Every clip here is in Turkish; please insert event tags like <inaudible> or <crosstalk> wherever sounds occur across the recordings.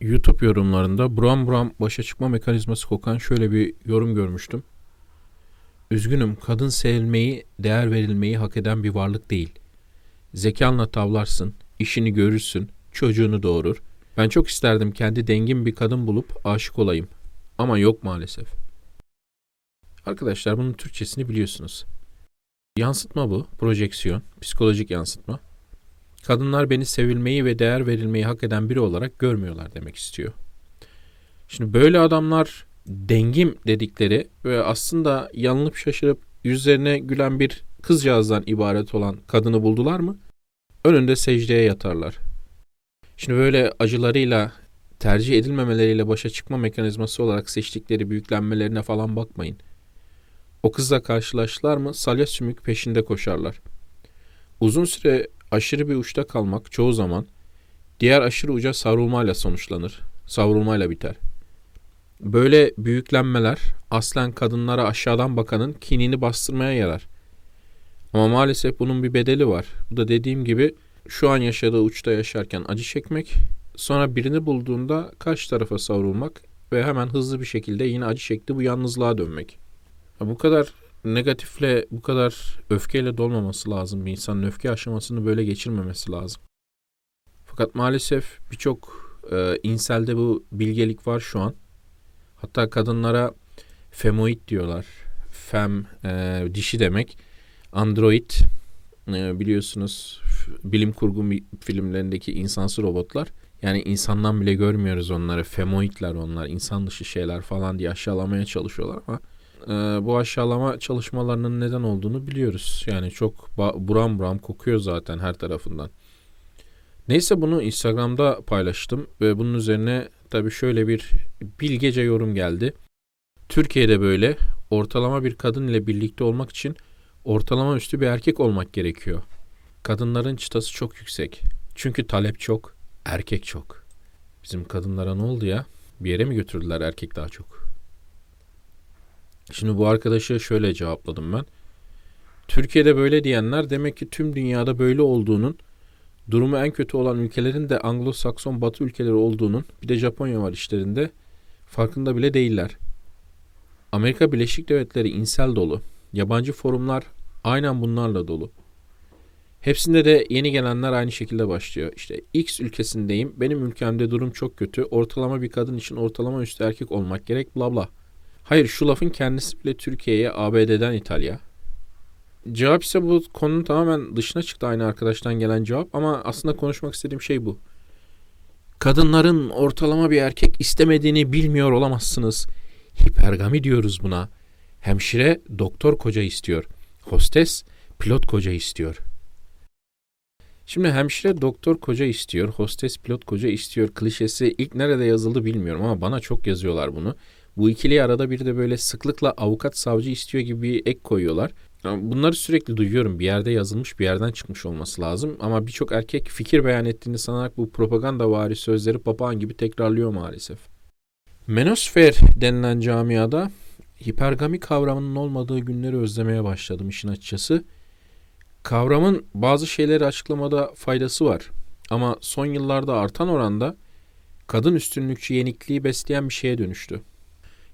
YouTube yorumlarında buram buram başa çıkma mekanizması kokan şöyle bir yorum görmüştüm. Üzgünüm kadın sevilmeyi, değer verilmeyi hak eden bir varlık değil. Zekanla tavlarsın, işini görürsün, çocuğunu doğurur. Ben çok isterdim kendi dengin bir kadın bulup aşık olayım. Ama yok maalesef. Arkadaşlar bunun Türkçesini biliyorsunuz. Yansıtma bu, projeksiyon, psikolojik yansıtma. Kadınlar beni sevilmeyi ve değer verilmeyi hak eden biri olarak görmüyorlar demek istiyor. Şimdi böyle adamlar dengim dedikleri ve aslında yanılıp şaşırıp yüzlerine gülen bir kızcağızdan ibaret olan kadını buldular mı? Önünde secdeye yatarlar. Şimdi böyle acılarıyla tercih edilmemeleriyle başa çıkma mekanizması olarak seçtikleri büyüklenmelerine falan bakmayın. O kızla karşılaştılar mı salya sümük peşinde koşarlar. Uzun süre aşırı bir uçta kalmak çoğu zaman diğer aşırı uca savrulmayla sonuçlanır. Savrulmayla biter. Böyle büyüklenmeler aslen kadınlara aşağıdan bakanın kinini bastırmaya yarar. Ama maalesef bunun bir bedeli var. Bu da dediğim gibi şu an yaşadığı uçta yaşarken acı çekmek, sonra birini bulduğunda karşı tarafa savrulmak ve hemen hızlı bir şekilde yine acı çekti bu yalnızlığa dönmek. Bu kadar negatifle, bu kadar öfkeyle dolmaması lazım. Bir insanın öfke aşamasını böyle geçirmemesi lazım. Fakat maalesef birçok e, inselde bu bilgelik var şu an. Hatta kadınlara femoid diyorlar. Fem e, dişi demek. Android e, biliyorsunuz bilim kurgu filmlerindeki insansı robotlar. Yani insandan bile görmüyoruz onları. Femoidler onlar. insan dışı şeyler falan diye aşağılamaya çalışıyorlar ama e, bu aşağılama çalışmalarının neden olduğunu biliyoruz. Yani çok buram buram kokuyor zaten her tarafından. Neyse bunu Instagram'da paylaştım ve bunun üzerine tabii şöyle bir bilgece yorum geldi. Türkiye'de böyle ortalama bir kadın ile birlikte olmak için ortalama üstü bir erkek olmak gerekiyor. Kadınların çıtası çok yüksek. Çünkü talep çok, erkek çok. Bizim kadınlara ne oldu ya? Bir yere mi götürdüler erkek daha çok? Şimdi bu arkadaşa şöyle cevapladım ben. Türkiye'de böyle diyenler demek ki tüm dünyada böyle olduğunun, durumu en kötü olan ülkelerin de Anglo-Sakson batı ülkeleri olduğunun, bir de Japonya var işlerinde, farkında bile değiller. Amerika Birleşik Devletleri insel dolu. Yabancı forumlar aynen bunlarla dolu. Hepsinde de yeni gelenler aynı şekilde başlıyor. İşte X ülkesindeyim, benim ülkemde durum çok kötü, ortalama bir kadın için ortalama üstü erkek olmak gerek bla bla. Hayır şu lafın kendisi bile Türkiye'ye ABD'den İtalya. Cevap ise bu konunun tamamen dışına çıktı aynı arkadaştan gelen cevap ama aslında konuşmak istediğim şey bu. Kadınların ortalama bir erkek istemediğini bilmiyor olamazsınız. Hipergami diyoruz buna. Hemşire doktor koca istiyor. Hostes pilot koca istiyor. Şimdi hemşire doktor koca istiyor, hostes pilot koca istiyor klişesi ilk nerede yazıldı bilmiyorum ama bana çok yazıyorlar bunu. Bu ikili arada bir de böyle sıklıkla avukat savcı istiyor gibi bir ek koyuyorlar. Bunları sürekli duyuyorum. Bir yerde yazılmış bir yerden çıkmış olması lazım. Ama birçok erkek fikir beyan ettiğini sanarak bu propaganda vari sözleri papağan gibi tekrarlıyor maalesef. Menosfer denilen camiada hipergami kavramının olmadığı günleri özlemeye başladım işin açıkçası. Kavramın bazı şeyleri açıklamada faydası var. Ama son yıllarda artan oranda kadın üstünlükçü yenikliği besleyen bir şeye dönüştü.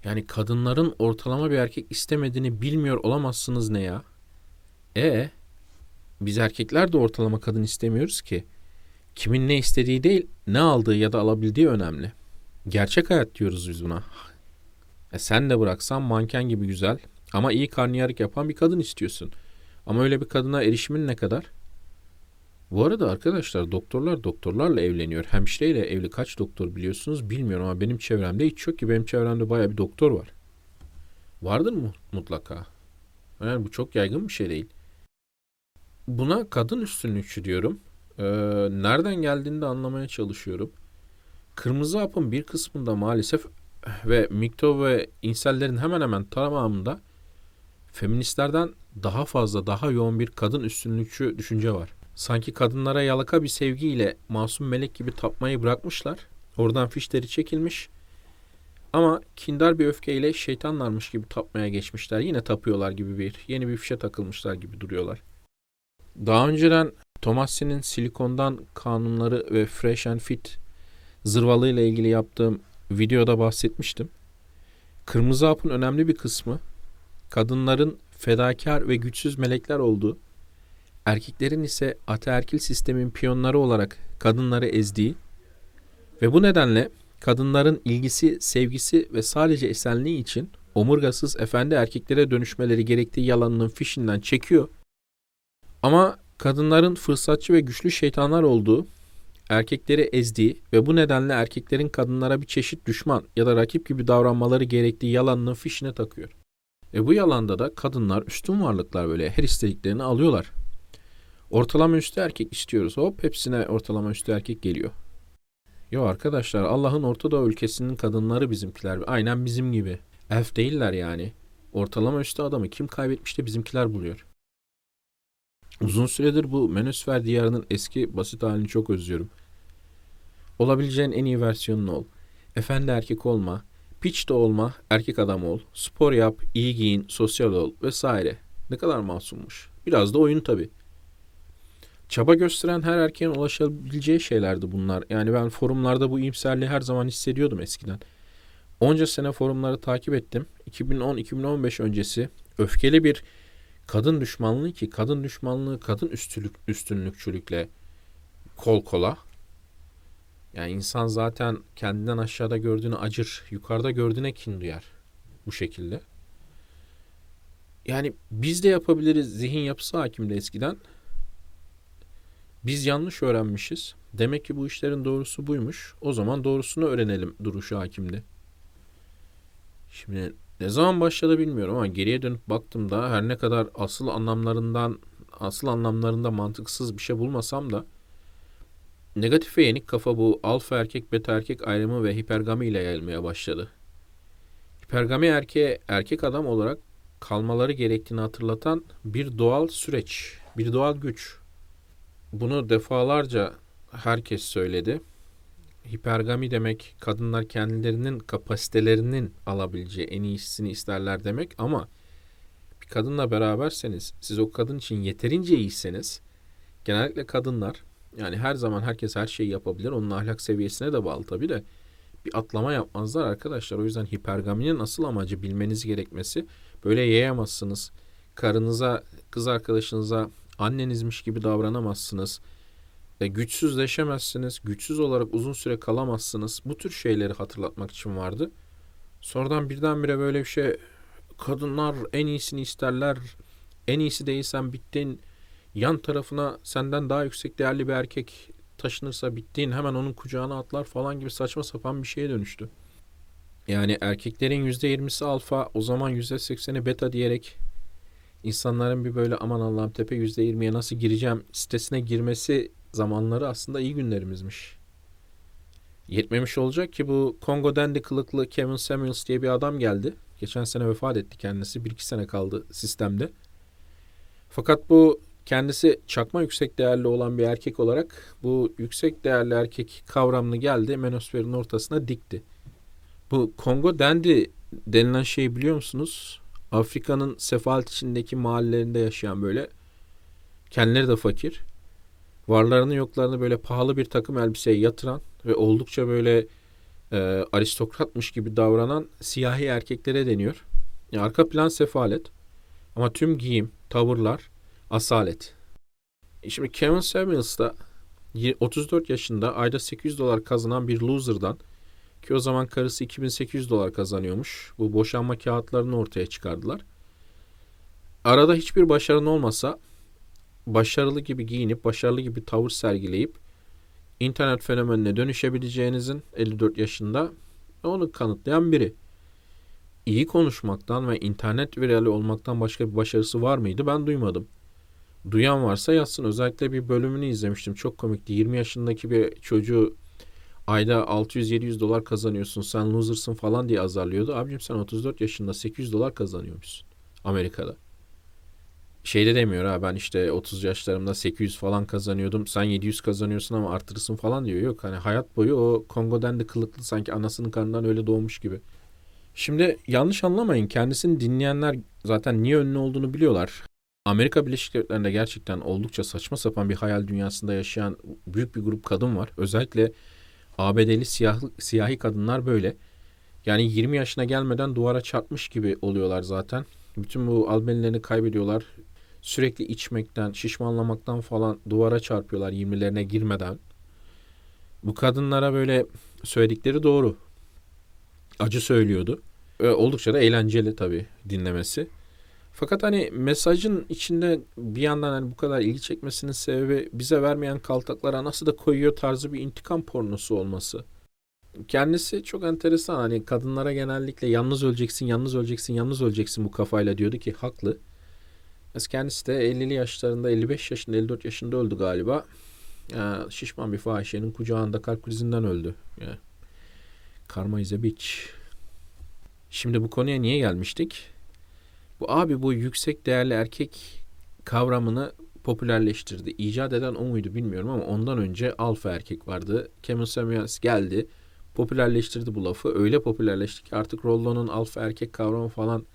Yani kadınların ortalama bir erkek istemediğini bilmiyor olamazsınız ne ya? E biz erkekler de ortalama kadın istemiyoruz ki. Kimin ne istediği değil, ne aldığı ya da alabildiği önemli. Gerçek hayat diyoruz biz buna. E sen de bıraksan manken gibi güzel ama iyi karnıyarık yapan bir kadın istiyorsun. Ama öyle bir kadına erişimin ne kadar? Bu arada arkadaşlar doktorlar doktorlarla evleniyor. Hemşireyle evli kaç doktor biliyorsunuz bilmiyorum ama benim çevremde hiç yok ki. Benim çevremde baya bir doktor var. Vardır mı mutlaka? Yani bu çok yaygın bir şey değil. Buna kadın üstünlükçü diyorum. Ee, nereden geldiğini de anlamaya çalışıyorum. Kırmızı hapın bir kısmında maalesef ve mikto ve insellerin hemen hemen tamamında feministlerden daha fazla, daha yoğun bir kadın üstünlükçü düşünce var. Sanki kadınlara yalaka bir sevgiyle masum melek gibi tapmayı bırakmışlar. Oradan fişleri çekilmiş. Ama kindar bir öfkeyle şeytanlarmış gibi tapmaya geçmişler. Yine tapıyorlar gibi bir, yeni bir fişe takılmışlar gibi duruyorlar. Daha önceden Thomas'in silikondan kanunları ve Fresh and Fit Zırvalı ile ilgili yaptığım videoda bahsetmiştim. Kırmızı hapın önemli bir kısmı kadınların fedakar ve güçsüz melekler olduğu, erkeklerin ise ataerkil sistemin piyonları olarak kadınları ezdiği ve bu nedenle kadınların ilgisi, sevgisi ve sadece esenliği için omurgasız efendi erkeklere dönüşmeleri gerektiği yalanının fişinden çekiyor. Ama kadınların fırsatçı ve güçlü şeytanlar olduğu, erkekleri ezdiği ve bu nedenle erkeklerin kadınlara bir çeşit düşman ya da rakip gibi davranmaları gerektiği yalanının fişine takıyor. E bu yalanda da kadınlar üstün varlıklar böyle her istediklerini alıyorlar. Ortalama üstü erkek istiyoruz. Hop hepsine ortalama üstü erkek geliyor. Yo arkadaşlar Allah'ın Orta ülkesinin kadınları bizimkiler. Aynen bizim gibi. Elf değiller yani. Ortalama üstü adamı kim kaybetmiş de bizimkiler buluyor. Uzun süredir bu Menüsfer diyarının eski basit halini çok özlüyorum. Olabileceğin en iyi versiyonun ol. Efendi erkek olma, piç de olma, erkek adam ol, spor yap, iyi giyin, sosyal ol vesaire. Ne kadar masummuş. Biraz da oyun tabii. Çaba gösteren her erkeğin ulaşabileceği şeylerdi bunlar. Yani ben forumlarda bu iyimserliği her zaman hissediyordum eskiden. Onca sene forumları takip ettim. 2010-2015 öncesi öfkeli bir kadın düşmanlığı ki kadın düşmanlığı kadın üstünlük, üstünlükçülükle kol kola. Yani insan zaten kendinden aşağıda gördüğünü acır, yukarıda gördüğüne kin duyar bu şekilde. Yani biz de yapabiliriz zihin yapısı hakimde eskiden. Biz yanlış öğrenmişiz. Demek ki bu işlerin doğrusu buymuş. O zaman doğrusunu öğrenelim duruşu hakimde. Şimdi ne zaman başladı bilmiyorum ama geriye dönüp baktığımda her ne kadar asıl anlamlarından asıl anlamlarında mantıksız bir şey bulmasam da negatif ve yenik kafa bu alfa erkek beta erkek ayrımı ve hipergami ile yayılmaya başladı. Hipergami erkeğe erkek adam olarak kalmaları gerektiğini hatırlatan bir doğal süreç, bir doğal güç. Bunu defalarca herkes söyledi. Hipergami demek kadınlar kendilerinin kapasitelerinin alabileceği en iyisini isterler demek ama bir kadınla beraberseniz siz o kadın için yeterince iyiyseniz genellikle kadınlar yani her zaman herkes her şeyi yapabilir. Onun ahlak seviyesine de bağlı tabii de bir atlama yapmazlar arkadaşlar. O yüzden hipergaminin asıl amacı bilmeniz gerekmesi böyle yayamazsınız. Karınıza, kız arkadaşınıza annenizmiş gibi davranamazsınız. E, güçsüzleşemezsiniz. Güçsüz olarak uzun süre kalamazsınız. Bu tür şeyleri hatırlatmak için vardı. Sonradan birdenbire böyle bir şey kadınlar en iyisini isterler. En iyisi değilsen bittin. Yan tarafına senden daha yüksek değerli bir erkek taşınırsa bittiğin hemen onun kucağına atlar falan gibi saçma sapan bir şeye dönüştü. Yani erkeklerin %20'si alfa o zaman %80'i beta diyerek insanların bir böyle aman Allah'ım tepe %20'ye nasıl gireceğim sitesine girmesi zamanları aslında iyi günlerimizmiş. Yetmemiş olacak ki bu Kongo Dendi kılıklı Kevin Samuels diye bir adam geldi. Geçen sene vefat etti kendisi. Bir iki sene kaldı sistemde. Fakat bu kendisi çakma yüksek değerli olan bir erkek olarak bu yüksek değerli erkek kavramını geldi menosferin ortasına dikti. Bu Kongo Dendi denilen şeyi biliyor musunuz? Afrika'nın sefalet içindeki mahallelerinde yaşayan böyle kendileri de fakir. Varlarını yoklarını böyle pahalı bir takım elbiseye yatıran ve oldukça böyle e, aristokratmış gibi davranan siyahi erkeklere deniyor. Yani arka plan sefalet ama tüm giyim, tavırlar asalet. Şimdi Kevin Samuels da 34 yaşında ayda 800 dolar kazanan bir loser'dan ki o zaman karısı 2800 dolar kazanıyormuş. Bu boşanma kağıtlarını ortaya çıkardılar. Arada hiçbir başarın olmasa başarılı gibi giyinip başarılı gibi tavır sergileyip internet fenomenine dönüşebileceğinizin 54 yaşında onu kanıtlayan biri. İyi konuşmaktan ve internet virali olmaktan başka bir başarısı var mıydı ben duymadım. Duyan varsa yazsın. Özellikle bir bölümünü izlemiştim. Çok komikti. 20 yaşındaki bir çocuğu ayda 600-700 dolar kazanıyorsun sen loser'sın falan diye azarlıyordu. Abicim sen 34 yaşında 800 dolar kazanıyormuşsun Amerika'da. Şeyde demiyor ha ben işte 30 yaşlarımda 800 falan kazanıyordum. Sen 700 kazanıyorsun ama artırırsın falan diyor. Yok hani hayat boyu o Kongo'dan de kılıklı sanki anasının karnından öyle doğmuş gibi. Şimdi yanlış anlamayın kendisini dinleyenler zaten niye ünlü olduğunu biliyorlar. Amerika Birleşik Devletleri'nde gerçekten oldukça saçma sapan bir hayal dünyasında yaşayan büyük bir grup kadın var. Özellikle ABD'li siyah, siyahi kadınlar böyle. Yani 20 yaşına gelmeden duvara çarpmış gibi oluyorlar zaten. Bütün bu albenilerini kaybediyorlar. Sürekli içmekten, şişmanlamaktan falan duvara çarpıyorlar 20'lerine girmeden. Bu kadınlara böyle söyledikleri doğru. Acı söylüyordu. Oldukça da eğlenceli tabii dinlemesi. Fakat hani mesajın içinde bir yandan hani bu kadar ilgi çekmesinin sebebi bize vermeyen kaltaklara nasıl da koyuyor tarzı bir intikam pornosu olması. Kendisi çok enteresan hani kadınlara genellikle yalnız öleceksin, yalnız öleceksin, yalnız öleceksin bu kafayla diyordu ki haklı. Kendisi de 50'li yaşlarında, 55 yaşında, 54 yaşında öldü galiba. Ya, şişman bir fahişenin kucağında kalp krizinden öldü. Ya. Karma is a bitch. Şimdi bu konuya niye gelmiştik? Bu abi bu yüksek değerli erkek kavramını popülerleştirdi. İcat eden o muydu bilmiyorum ama ondan önce alfa erkek vardı. Kevin Samuels geldi. Popülerleştirdi bu lafı. Öyle popülerleşti ki artık Rollo'nun alfa erkek kavramı falan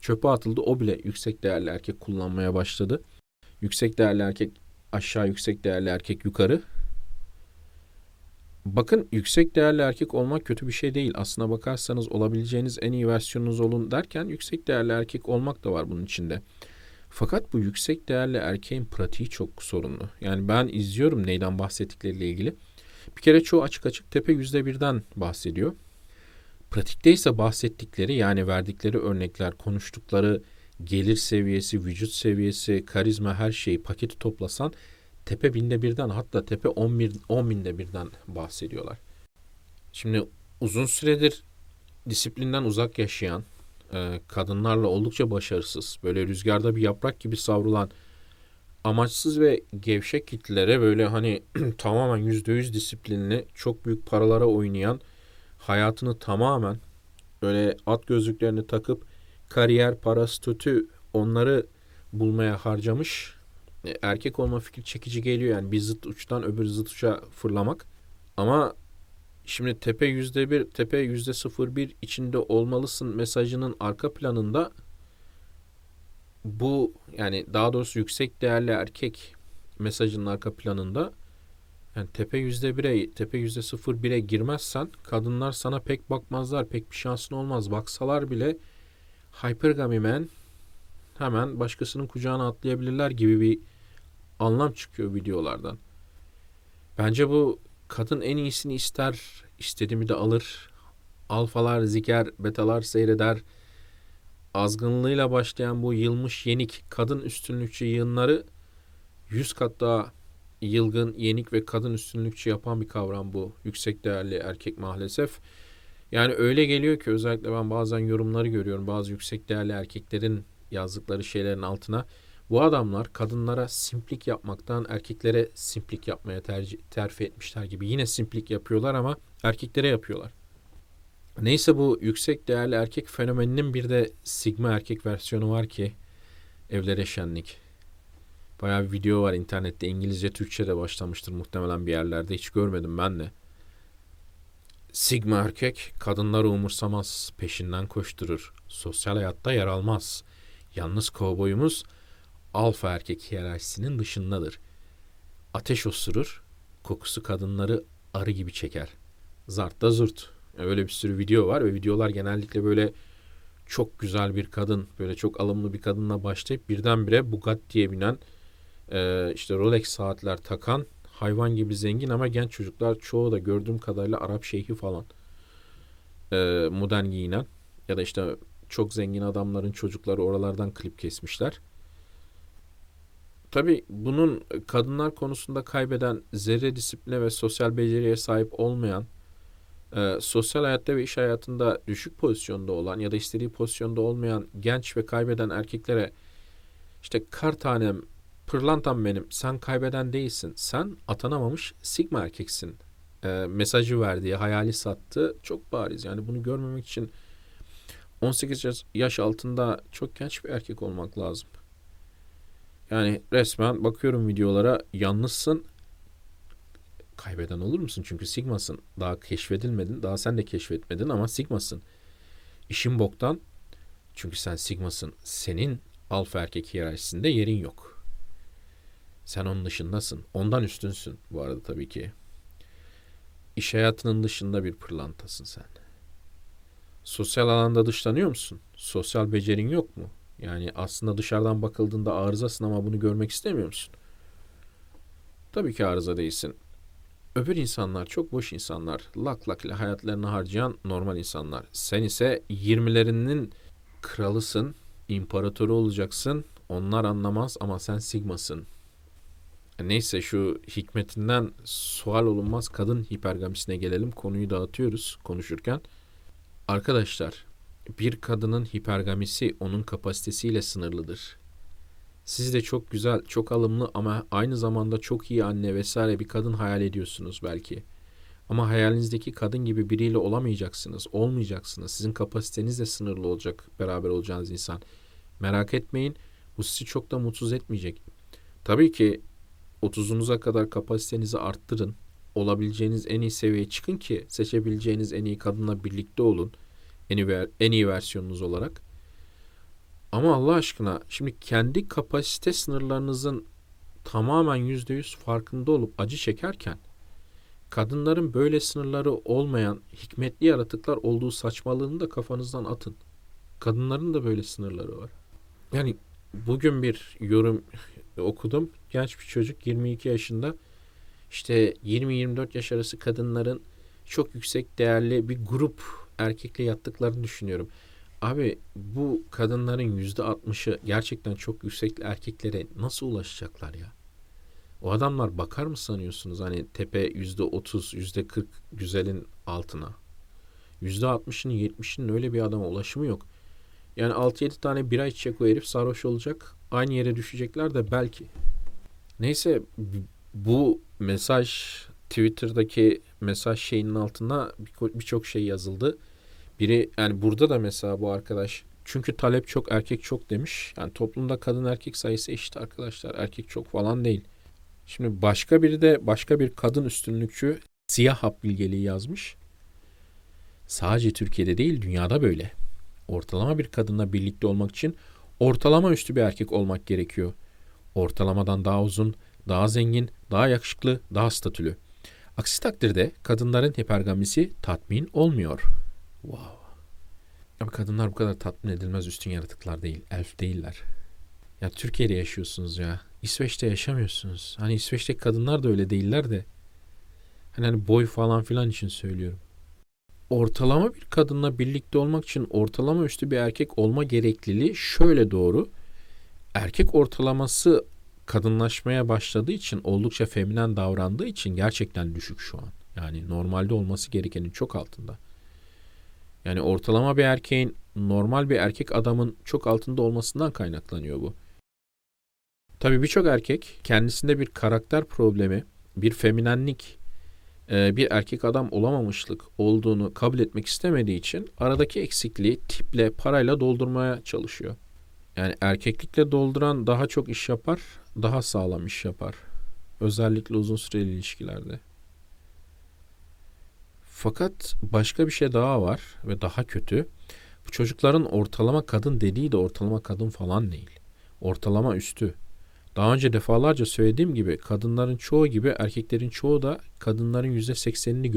çöpe atıldı. O bile yüksek değerli erkek kullanmaya başladı. Yüksek değerli erkek aşağı, yüksek değerli erkek yukarı. Bakın yüksek değerli erkek olmak kötü bir şey değil. Aslına bakarsanız olabileceğiniz en iyi versiyonunuz olun derken yüksek değerli erkek olmak da var bunun içinde. Fakat bu yüksek değerli erkeğin pratiği çok sorunlu. Yani ben izliyorum neyden bahsettikleriyle ilgili. Bir kere çoğu açık açık tepe yüzde birden bahsediyor. Pratikte ise bahsettikleri yani verdikleri örnekler, konuştukları gelir seviyesi, vücut seviyesi, karizma her şeyi paketi toplasan tepe binde birden hatta tepe on, bir, on binde birden bahsediyorlar. Şimdi uzun süredir disiplinden uzak yaşayan, e, kadınlarla oldukça başarısız, böyle rüzgarda bir yaprak gibi savrulan, amaçsız ve gevşek kitlelere böyle hani <clears throat> tamamen yüzde yüz disiplinli, çok büyük paralara oynayan, hayatını tamamen böyle at gözlüklerini takıp kariyer, para, statü onları bulmaya harcamış erkek olma fikri çekici geliyor yani bir zıt uçtan öbür zıt uça fırlamak. Ama şimdi tepe yüzde bir, tepe yüzde sıfır bir içinde olmalısın mesajının arka planında bu yani daha doğrusu yüksek değerli erkek mesajının arka planında yani tepe yüzde bire, tepe yüzde sıfır bire girmezsen kadınlar sana pek bakmazlar, pek bir şansın olmaz. Baksalar bile hypergamy man hemen başkasının kucağına atlayabilirler gibi bir anlam çıkıyor videolardan. Bence bu kadın en iyisini ister, istediğimi de alır. Alfalar, ziker, betalar seyreder. Azgınlığıyla başlayan bu yılmış yenik kadın üstünlükçü yığınları yüz kat daha yılgın, yenik ve kadın üstünlükçü yapan bir kavram bu. Yüksek değerli erkek maalesef. Yani öyle geliyor ki özellikle ben bazen yorumları görüyorum. Bazı yüksek değerli erkeklerin yazdıkları şeylerin altına bu adamlar kadınlara simplik yapmaktan erkeklere simplik yapmaya tercih, terfi etmişler gibi. Yine simplik yapıyorlar ama erkeklere yapıyorlar. Neyse bu yüksek değerli erkek fenomeninin bir de sigma erkek versiyonu var ki evlere şenlik. Bayağı bir video var internette İngilizce Türkçe de başlamıştır muhtemelen bir yerlerde hiç görmedim ben de. Sigma erkek kadınları umursamaz, peşinden koşturur, sosyal hayatta yer almaz. Yalnız kovboyumuz alfa erkek hiyerarşisinin dışındadır. Ateş osurur, kokusu kadınları arı gibi çeker. Zart da zurt. Öyle bir sürü video var ve videolar genellikle böyle çok güzel bir kadın, böyle çok alımlı bir kadınla başlayıp birdenbire Bugatti'ye binen, e, işte Rolex saatler takan, hayvan gibi zengin ama genç çocuklar çoğu da gördüğüm kadarıyla Arap şeyhi falan. E, modern giyinen ya da işte çok zengin adamların çocukları oralardan klip kesmişler. Tabii bunun kadınlar konusunda kaybeden zerre disipline ve sosyal beceriye sahip olmayan, e, sosyal hayatta ve iş hayatında düşük pozisyonda olan ya da istediği pozisyonda olmayan genç ve kaybeden erkeklere işte kar tanem, pırlantam benim, sen kaybeden değilsin, sen atanamamış sigma erkeksin e, mesajı verdiği, hayali sattı çok bariz. Yani bunu görmemek için 18 yaş altında çok genç bir erkek olmak lazım. Yani resmen bakıyorum videolara yalnızsın kaybeden olur musun? Çünkü Sigma'sın. Daha keşfedilmedin. Daha sen de keşfetmedin ama Sigma'sın. İşin boktan. Çünkü sen Sigma'sın. Senin alfa erkek hiyerarşisinde yerin yok. Sen onun dışındasın. Ondan üstünsün bu arada tabii ki. İş hayatının dışında bir pırlantasın sen. Sosyal alanda dışlanıyor musun? Sosyal becerin yok mu? Yani aslında dışarıdan bakıldığında arızasın ama bunu görmek istemiyor musun? Tabii ki arıza değilsin. Öbür insanlar çok boş insanlar. Lak lak ile hayatlarını harcayan normal insanlar. Sen ise 20'lerinin kralısın, imparatoru olacaksın. Onlar anlamaz ama sen sigmasın. Neyse şu hikmetinden sual olunmaz kadın hipergamisine gelelim. Konuyu dağıtıyoruz konuşurken. Arkadaşlar bir kadının hipergamisi onun kapasitesiyle sınırlıdır. Siz de çok güzel, çok alımlı ama aynı zamanda çok iyi anne vesaire bir kadın hayal ediyorsunuz belki. Ama hayalinizdeki kadın gibi biriyle olamayacaksınız, olmayacaksınız. Sizin kapasiteniz de sınırlı olacak beraber olacağınız insan. Merak etmeyin, bu sizi çok da mutsuz etmeyecek. Tabii ki 30'unuza kadar kapasitenizi arttırın. Olabileceğiniz en iyi seviyeye çıkın ki seçebileceğiniz en iyi kadınla birlikte olun. En iyi, en iyi versiyonunuz olarak. Ama Allah aşkına şimdi kendi kapasite sınırlarınızın tamamen yüzde yüz farkında olup acı çekerken kadınların böyle sınırları olmayan hikmetli yaratıklar olduğu saçmalığını da kafanızdan atın. Kadınların da böyle sınırları var. Yani bugün bir yorum <laughs> okudum. Genç bir çocuk 22 yaşında işte 20-24 yaş arası kadınların çok yüksek değerli bir grup erkekle yattıklarını düşünüyorum. Abi bu kadınların yüzde altmışı gerçekten çok yüksek erkeklere nasıl ulaşacaklar ya? O adamlar bakar mı sanıyorsunuz hani tepe yüzde otuz, yüzde kırk güzelin altına? Yüzde altmışının yetmişinin öyle bir adama ulaşımı yok. Yani 6-7 tane bira içecek o herif sarhoş olacak. Aynı yere düşecekler de belki. Neyse bu mesaj Twitter'daki mesaj şeyinin altına birçok şey yazıldı. Biri yani burada da mesela bu arkadaş çünkü talep çok erkek çok demiş. Yani toplumda kadın erkek sayısı eşit arkadaşlar. Erkek çok falan değil. Şimdi başka biri de başka bir kadın üstünlükçü siyah hap bilgeliği yazmış. Sadece Türkiye'de değil dünyada böyle. Ortalama bir kadınla birlikte olmak için ortalama üstü bir erkek olmak gerekiyor. Ortalamadan daha uzun, daha zengin, daha yakışıklı, daha statülü. Aksi takdirde kadınların hipergamisi tatmin olmuyor.'' Wow. Ama kadınlar bu kadar tatmin edilmez üstün yaratıklar değil. Elf değiller. Ya Türkiye'de yaşıyorsunuz ya. İsveç'te yaşamıyorsunuz. Hani İsveç'teki kadınlar da öyle değiller de. Hani, hani boy falan filan için söylüyorum. Ortalama bir kadınla birlikte olmak için ortalama üstü bir erkek olma gerekliliği şöyle doğru. Erkek ortalaması kadınlaşmaya başladığı için oldukça feminen davrandığı için gerçekten düşük şu an. Yani normalde olması gerekenin çok altında. Yani ortalama bir erkeğin normal bir erkek adamın çok altında olmasından kaynaklanıyor bu. Tabii birçok erkek kendisinde bir karakter problemi, bir feminenlik, e, bir erkek adam olamamışlık olduğunu kabul etmek istemediği için aradaki eksikliği tiple, parayla doldurmaya çalışıyor. Yani erkeklikle dolduran daha çok iş yapar, daha sağlam iş yapar. Özellikle uzun süreli ilişkilerde. Fakat başka bir şey daha var ve daha kötü. Bu çocukların ortalama kadın dediği de ortalama kadın falan değil. Ortalama üstü. Daha önce defalarca söylediğim gibi kadınların çoğu gibi erkeklerin çoğu da kadınların yüzde seksenini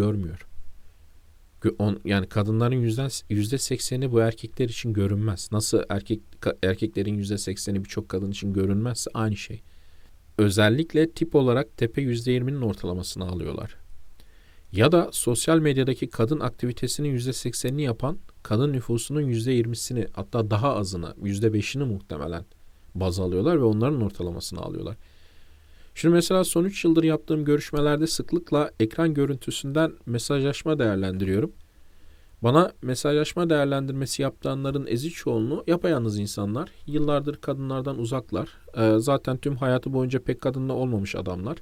görmüyor. Yani kadınların yüzde sekseni bu erkekler için görünmez. Nasıl erkek erkeklerin yüzde sekseni birçok kadın için görünmezse aynı şey. Özellikle tip olarak tepe yüzde yirminin ortalamasını alıyorlar ya da sosyal medyadaki kadın aktivitesinin %80'ini yapan kadın nüfusunun %20'sini hatta daha azını %5'ini muhtemelen baz alıyorlar ve onların ortalamasını alıyorlar. Şimdi mesela son 3 yıldır yaptığım görüşmelerde sıklıkla ekran görüntüsünden mesajlaşma değerlendiriyorum. Bana mesajlaşma değerlendirmesi yaptıranların ezi çoğunluğu yapayalnız insanlar. Yıllardır kadınlardan uzaklar. Ee, zaten tüm hayatı boyunca pek kadınla olmamış adamlar.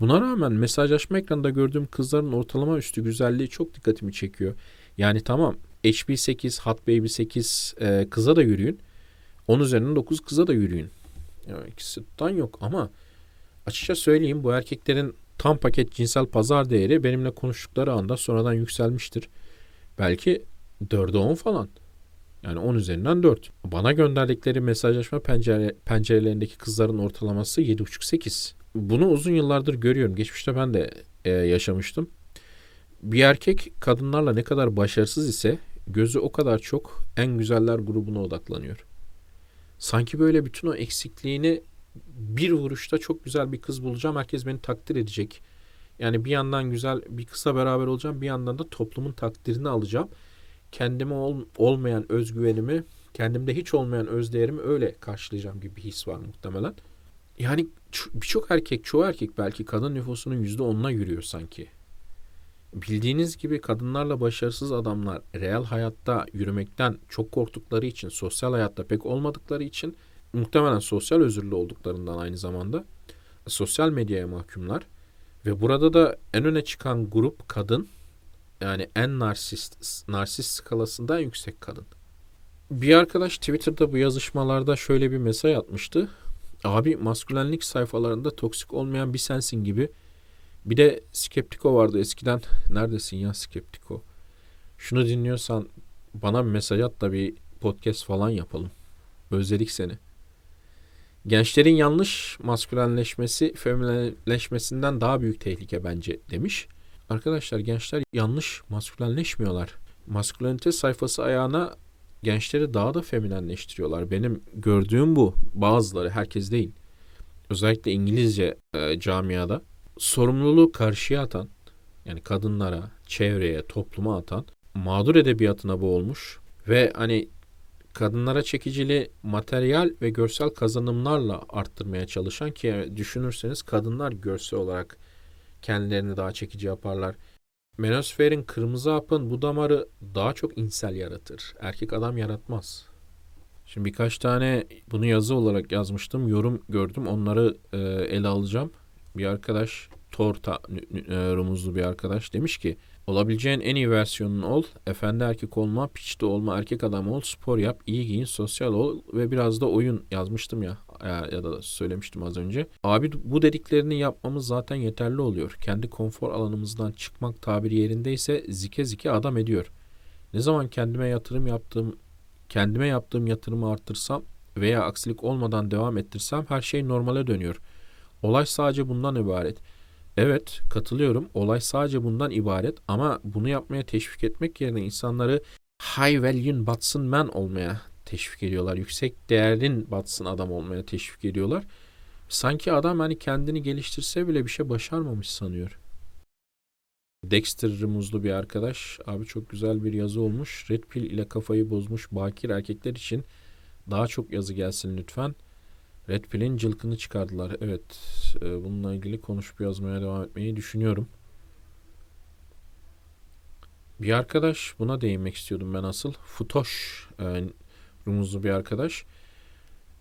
Buna rağmen mesajlaşma ekranında gördüğüm kızların ortalama üstü güzelliği çok dikkatimi çekiyor. Yani tamam HB8, Hot Baby 8 e, kıza da yürüyün. 10 üzerinden 9 kıza da yürüyün. Yani ikisi tutan yok ama açıkça söyleyeyim bu erkeklerin tam paket cinsel pazar değeri benimle konuştukları anda sonradan yükselmiştir. Belki 4'e 10 falan. Yani 10 üzerinden 4. Bana gönderdikleri mesajlaşma pencere, pencerelerindeki kızların ortalaması 7,5-8 bunu uzun yıllardır görüyorum. Geçmişte ben de e, yaşamıştım. Bir erkek kadınlarla ne kadar başarısız ise gözü o kadar çok en güzeller grubuna odaklanıyor. Sanki böyle bütün o eksikliğini bir vuruşta çok güzel bir kız bulacağım. Herkes beni takdir edecek. Yani bir yandan güzel bir kısa beraber olacağım. Bir yandan da toplumun takdirini alacağım. Kendime ol, olmayan özgüvenimi, kendimde hiç olmayan özdeğerimi öyle karşılayacağım gibi bir his var muhtemelen. Yani birçok erkek, çoğu erkek belki kadın nüfusunun yüzde onuna yürüyor sanki. Bildiğiniz gibi kadınlarla başarısız adamlar real hayatta yürümekten çok korktukları için, sosyal hayatta pek olmadıkları için muhtemelen sosyal özürlü olduklarından aynı zamanda sosyal medyaya mahkumlar ve burada da en öne çıkan grup kadın yani en narsist, narsist skalasında yüksek kadın. Bir arkadaş Twitter'da bu yazışmalarda şöyle bir mesaj atmıştı. Abi maskülenlik sayfalarında toksik olmayan bir sensin gibi. Bir de Skeptiko vardı eskiden. Neredesin ya Skeptiko? Şunu dinliyorsan bana bir mesaj at da bir podcast falan yapalım. Özledik seni. Gençlerin yanlış maskülenleşmesi feminleşmesinden daha büyük tehlike bence demiş. Arkadaşlar gençler yanlış maskülenleşmiyorlar. Maskülenite sayfası ayağına gençleri daha da feminenleştiriyorlar. Benim gördüğüm bu. Bazıları, herkes değil. Özellikle İngilizce e, camiada sorumluluğu karşıya atan, yani kadınlara, çevreye, topluma atan, mağdur edebiyatına boğulmuş ve hani kadınlara çekicili materyal ve görsel kazanımlarla arttırmaya çalışan ki düşünürseniz kadınlar görsel olarak kendilerini daha çekici yaparlar. Menosferin kırmızı hapın bu damarı daha çok insel yaratır. Erkek adam yaratmaz. Şimdi birkaç tane bunu yazı olarak yazmıştım. Yorum gördüm. Onları e, ele alacağım. Bir arkadaş Torta e, rumuzlu bir arkadaş demiş ki Olabileceğin en iyi versiyonun ol. Efendi erkek olma, piçte olma, erkek adam ol, spor yap, iyi giyin, sosyal ol ve biraz da oyun yazmıştım ya ya, ya da söylemiştim az önce. Abi bu dediklerini yapmamız zaten yeterli oluyor. Kendi konfor alanımızdan çıkmak tabiri yerindeyse zike zike adam ediyor. Ne zaman kendime yatırım yaptığım, kendime yaptığım yatırımı arttırsam veya aksilik olmadan devam ettirsem her şey normale dönüyor. Olay sadece bundan ibaret. Evet katılıyorum. Olay sadece bundan ibaret ama bunu yapmaya teşvik etmek yerine insanları high value batsın man olmaya teşvik ediyorlar. Yüksek değerin batsın adam olmaya teşvik ediyorlar. Sanki adam hani kendini geliştirse bile bir şey başarmamış sanıyor. Dexter Muzlu bir arkadaş. Abi çok güzel bir yazı olmuş. Red Pill ile kafayı bozmuş bakir erkekler için daha çok yazı gelsin lütfen. Red Pill'in cılkını çıkardılar. Evet, e, bununla ilgili konuşup yazmaya devam etmeyi düşünüyorum. Bir arkadaş, buna değinmek istiyordum ben asıl. Futoş, e, rumuzlu bir arkadaş.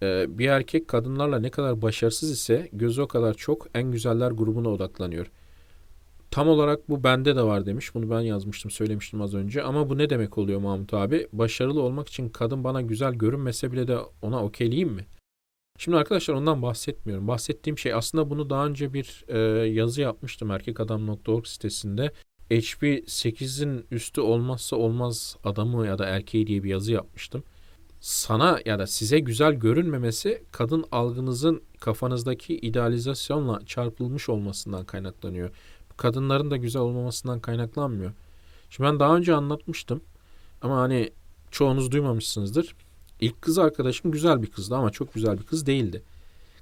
E, bir erkek kadınlarla ne kadar başarısız ise gözü o kadar çok en güzeller grubuna odaklanıyor. Tam olarak bu bende de var demiş. Bunu ben yazmıştım, söylemiştim az önce. Ama bu ne demek oluyor Mahmut abi? Başarılı olmak için kadın bana güzel görünmese bile de ona okeyleyeyim mi? Şimdi arkadaşlar ondan bahsetmiyorum. Bahsettiğim şey aslında bunu daha önce bir e, yazı yapmıştım erkekadam.org sitesinde. HP 8'in üstü olmazsa olmaz adamı ya da erkeği diye bir yazı yapmıştım. Sana ya da size güzel görünmemesi kadın algınızın kafanızdaki idealizasyonla çarpılmış olmasından kaynaklanıyor. Kadınların da güzel olmamasından kaynaklanmıyor. Şimdi ben daha önce anlatmıştım ama hani çoğunuz duymamışsınızdır. İlk kız arkadaşım güzel bir kızdı ama çok güzel bir kız değildi.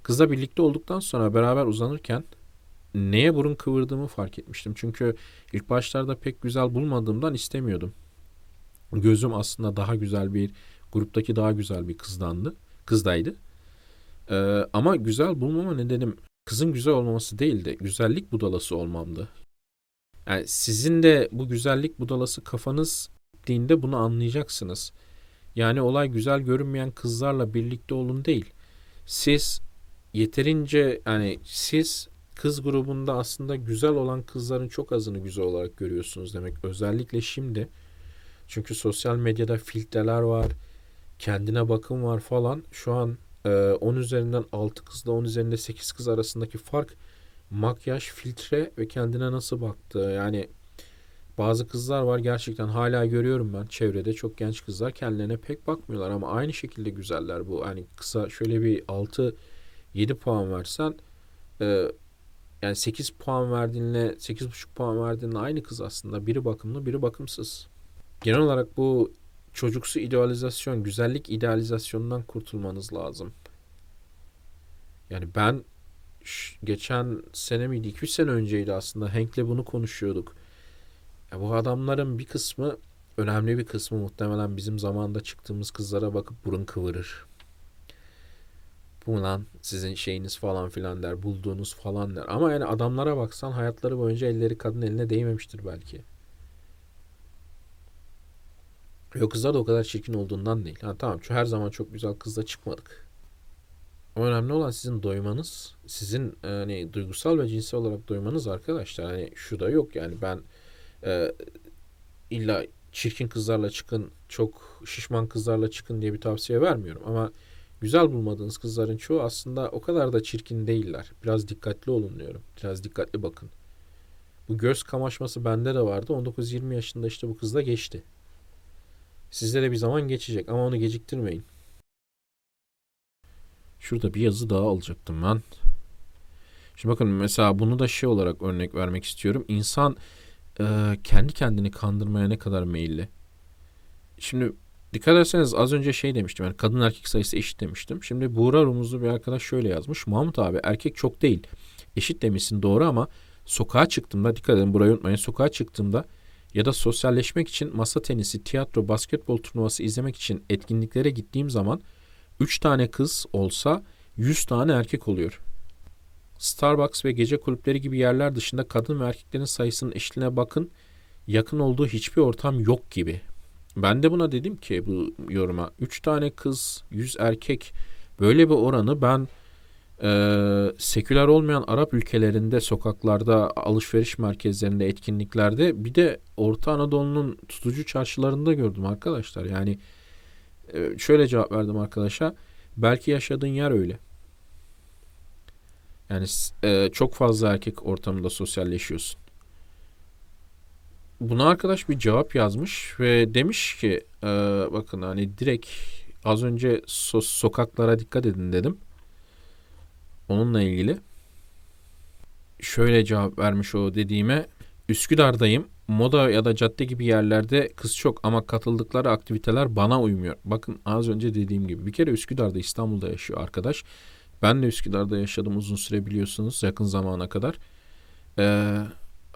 Kızla birlikte olduktan sonra beraber uzanırken neye burun kıvırdığımı fark etmiştim. Çünkü ilk başlarda pek güzel bulmadığımdan istemiyordum. Gözüm aslında daha güzel bir gruptaki daha güzel bir kızdandı. Kızdaydı. Ee, ama güzel bulmama nedenim kızın güzel olmaması değildi. Güzellik budalası olmamdı. Yani sizin de bu güzellik budalası kafanız gittiğinde bunu anlayacaksınız. Yani olay güzel görünmeyen kızlarla birlikte olun değil. Siz yeterince yani siz kız grubunda aslında güzel olan kızların çok azını güzel olarak görüyorsunuz demek. Özellikle şimdi. Çünkü sosyal medyada filtreler var. Kendine bakım var falan. Şu an e, 10 üzerinden 6 kızla 10 üzerinde 8 kız arasındaki fark makyaj, filtre ve kendine nasıl baktığı. Yani bazı kızlar var gerçekten hala görüyorum ben çevrede çok genç kızlar kendilerine pek bakmıyorlar ama aynı şekilde güzeller bu. Hani kısa şöyle bir 6 7 puan versen e, yani 8 puan verdiğinle 8,5 puan verdiğinle aynı kız aslında. Biri bakımlı, biri bakımsız. Genel olarak bu çocuksu idealizasyon, güzellik idealizasyonundan kurtulmanız lazım. Yani ben geçen sene miydi? 2-3 sene önceydi aslında. Hank'le bunu konuşuyorduk. Ya bu adamların bir kısmı önemli bir kısmı muhtemelen bizim zamanda çıktığımız kızlara bakıp burun kıvırır. Bu lan sizin şeyiniz falan filan der. Bulduğunuz falan der. Ama yani adamlara baksan hayatları boyunca elleri kadın eline değmemiştir belki. Yok kızlar da o kadar çirkin olduğundan değil. Ha tamam şu her zaman çok güzel kızla çıkmadık. Ama önemli olan sizin doymanız, sizin hani duygusal ve cinsel olarak doymanız arkadaşlar. Hani şu da yok yani ben e, illa çirkin kızlarla çıkın, çok şişman kızlarla çıkın diye bir tavsiye vermiyorum. Ama güzel bulmadığınız kızların çoğu aslında o kadar da çirkin değiller. Biraz dikkatli olun diyorum. Biraz dikkatli bakın. Bu göz kamaşması bende de vardı. 19-20 yaşında işte bu kızla geçti. Sizde de bir zaman geçecek ama onu geciktirmeyin. Şurada bir yazı daha alacaktım ben. Şimdi bakın mesela bunu da şey olarak örnek vermek istiyorum. İnsan e, kendi kendini kandırmaya ne kadar meyilli. Şimdi dikkat ederseniz az önce şey demiştim. Yani kadın erkek sayısı eşit demiştim. Şimdi Buğra Rumuzlu bir arkadaş şöyle yazmış. Mahmut abi erkek çok değil. Eşit demişsin doğru ama sokağa çıktığımda dikkat edin burayı unutmayın. Sokağa çıktığımda ya da sosyalleşmek için masa tenisi, tiyatro, basketbol turnuvası izlemek için etkinliklere gittiğim zaman 3 tane kız olsa 100 tane erkek oluyor. Starbucks ve gece kulüpleri gibi yerler dışında kadın ve erkeklerin sayısının eşitliğine bakın. Yakın olduğu hiçbir ortam yok gibi. Ben de buna dedim ki bu yoruma 3 tane kız, 100 erkek böyle bir oranı ben e, seküler olmayan Arap ülkelerinde sokaklarda, alışveriş merkezlerinde, etkinliklerde bir de Orta Anadolu'nun tutucu çarşılarında gördüm arkadaşlar. Yani e, şöyle cevap verdim arkadaşa. Belki yaşadığın yer öyle. Yani e, çok fazla erkek ortamında sosyalleşiyorsun. Buna arkadaş bir cevap yazmış ve demiş ki e, bakın hani direkt az önce so- sokaklara dikkat edin dedim. Onunla ilgili şöyle cevap vermiş o dediğime Üsküdar'dayım. Moda ya da cadde gibi yerlerde kız çok ama katıldıkları aktiviteler bana uymuyor. Bakın az önce dediğim gibi bir kere Üsküdar'da İstanbul'da yaşıyor arkadaş. Ben de Üsküdar'da yaşadım uzun süre biliyorsunuz yakın zamana kadar. Ee,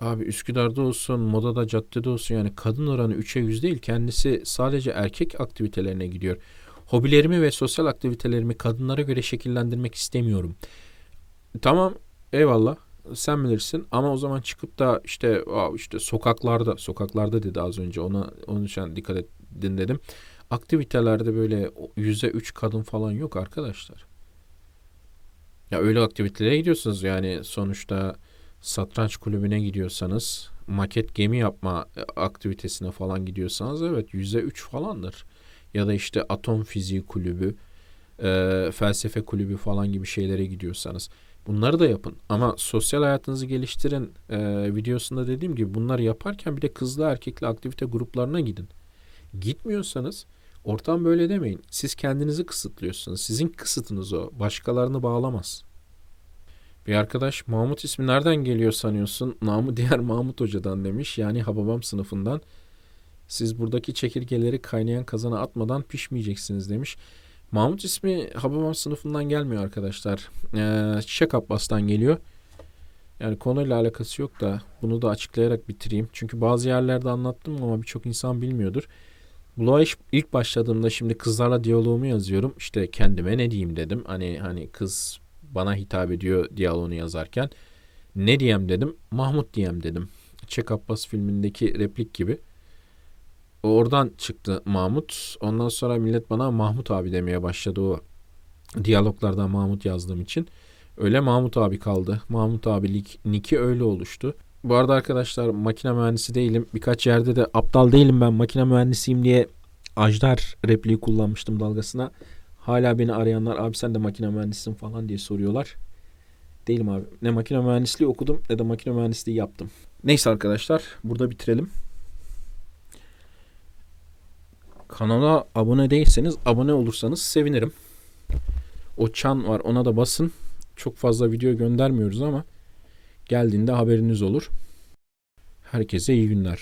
abi Üsküdar'da olsun, modada, caddede olsun yani kadın oranı 3'e 100 değil. Kendisi sadece erkek aktivitelerine gidiyor. Hobilerimi ve sosyal aktivitelerimi kadınlara göre şekillendirmek istemiyorum. Tamam eyvallah sen bilirsin ama o zaman çıkıp da işte işte sokaklarda sokaklarda dedi az önce ona onun için dikkat edin dedim. Aktivitelerde böyle yüzde üç kadın falan yok arkadaşlar. Ya öyle aktivitelere gidiyorsunuz yani sonuçta satranç kulübüne gidiyorsanız maket gemi yapma e, aktivitesine falan gidiyorsanız evet yüzde üç falandır. Ya da işte atom fiziği kulübü, e, felsefe kulübü falan gibi şeylere gidiyorsanız bunları da yapın. Ama sosyal hayatınızı geliştirin e, videosunda dediğim gibi bunları yaparken bir de kızlı erkekli aktivite gruplarına gidin. Gitmiyorsanız Ortam böyle demeyin. Siz kendinizi kısıtlıyorsunuz. Sizin kısıtınız o. Başkalarını bağlamaz. Bir arkadaş Mahmut ismi nereden geliyor sanıyorsun? Namı <laughs> diğer Mahmut Hoca'dan demiş. Yani Hababam sınıfından. Siz buradaki çekirgeleri kaynayan kazana atmadan pişmeyeceksiniz demiş. Mahmut ismi Hababam sınıfından gelmiyor arkadaşlar. Ee, Çiçek Abbas'tan geliyor. Yani konuyla alakası yok da bunu da açıklayarak bitireyim. Çünkü bazı yerlerde anlattım ama birçok insan bilmiyordur. Blog'a ilk başladığımda şimdi kızlarla diyaloğumu yazıyorum. İşte kendime ne diyeyim dedim. Hani hani kız bana hitap ediyor diyaloğunu yazarken. Ne diyem dedim. Mahmut diyem dedim. Çek Abbas filmindeki replik gibi. Oradan çıktı Mahmut. Ondan sonra millet bana Mahmut abi demeye başladı o diyaloglardan Mahmut yazdığım için. Öyle Mahmut abi kaldı. Mahmut abi Niki öyle oluştu. Bu arada arkadaşlar makine mühendisi değilim. Birkaç yerde de aptal değilim ben makine mühendisiyim diye Ajdar repliği kullanmıştım dalgasına. Hala beni arayanlar abi sen de makine mühendisisin falan diye soruyorlar. Değilim abi. Ne makine mühendisliği okudum ne de makine mühendisliği yaptım. Neyse arkadaşlar burada bitirelim. Kanala abone değilseniz abone olursanız sevinirim. O çan var ona da basın. Çok fazla video göndermiyoruz ama Geldiğinde haberiniz olur. Herkese iyi günler.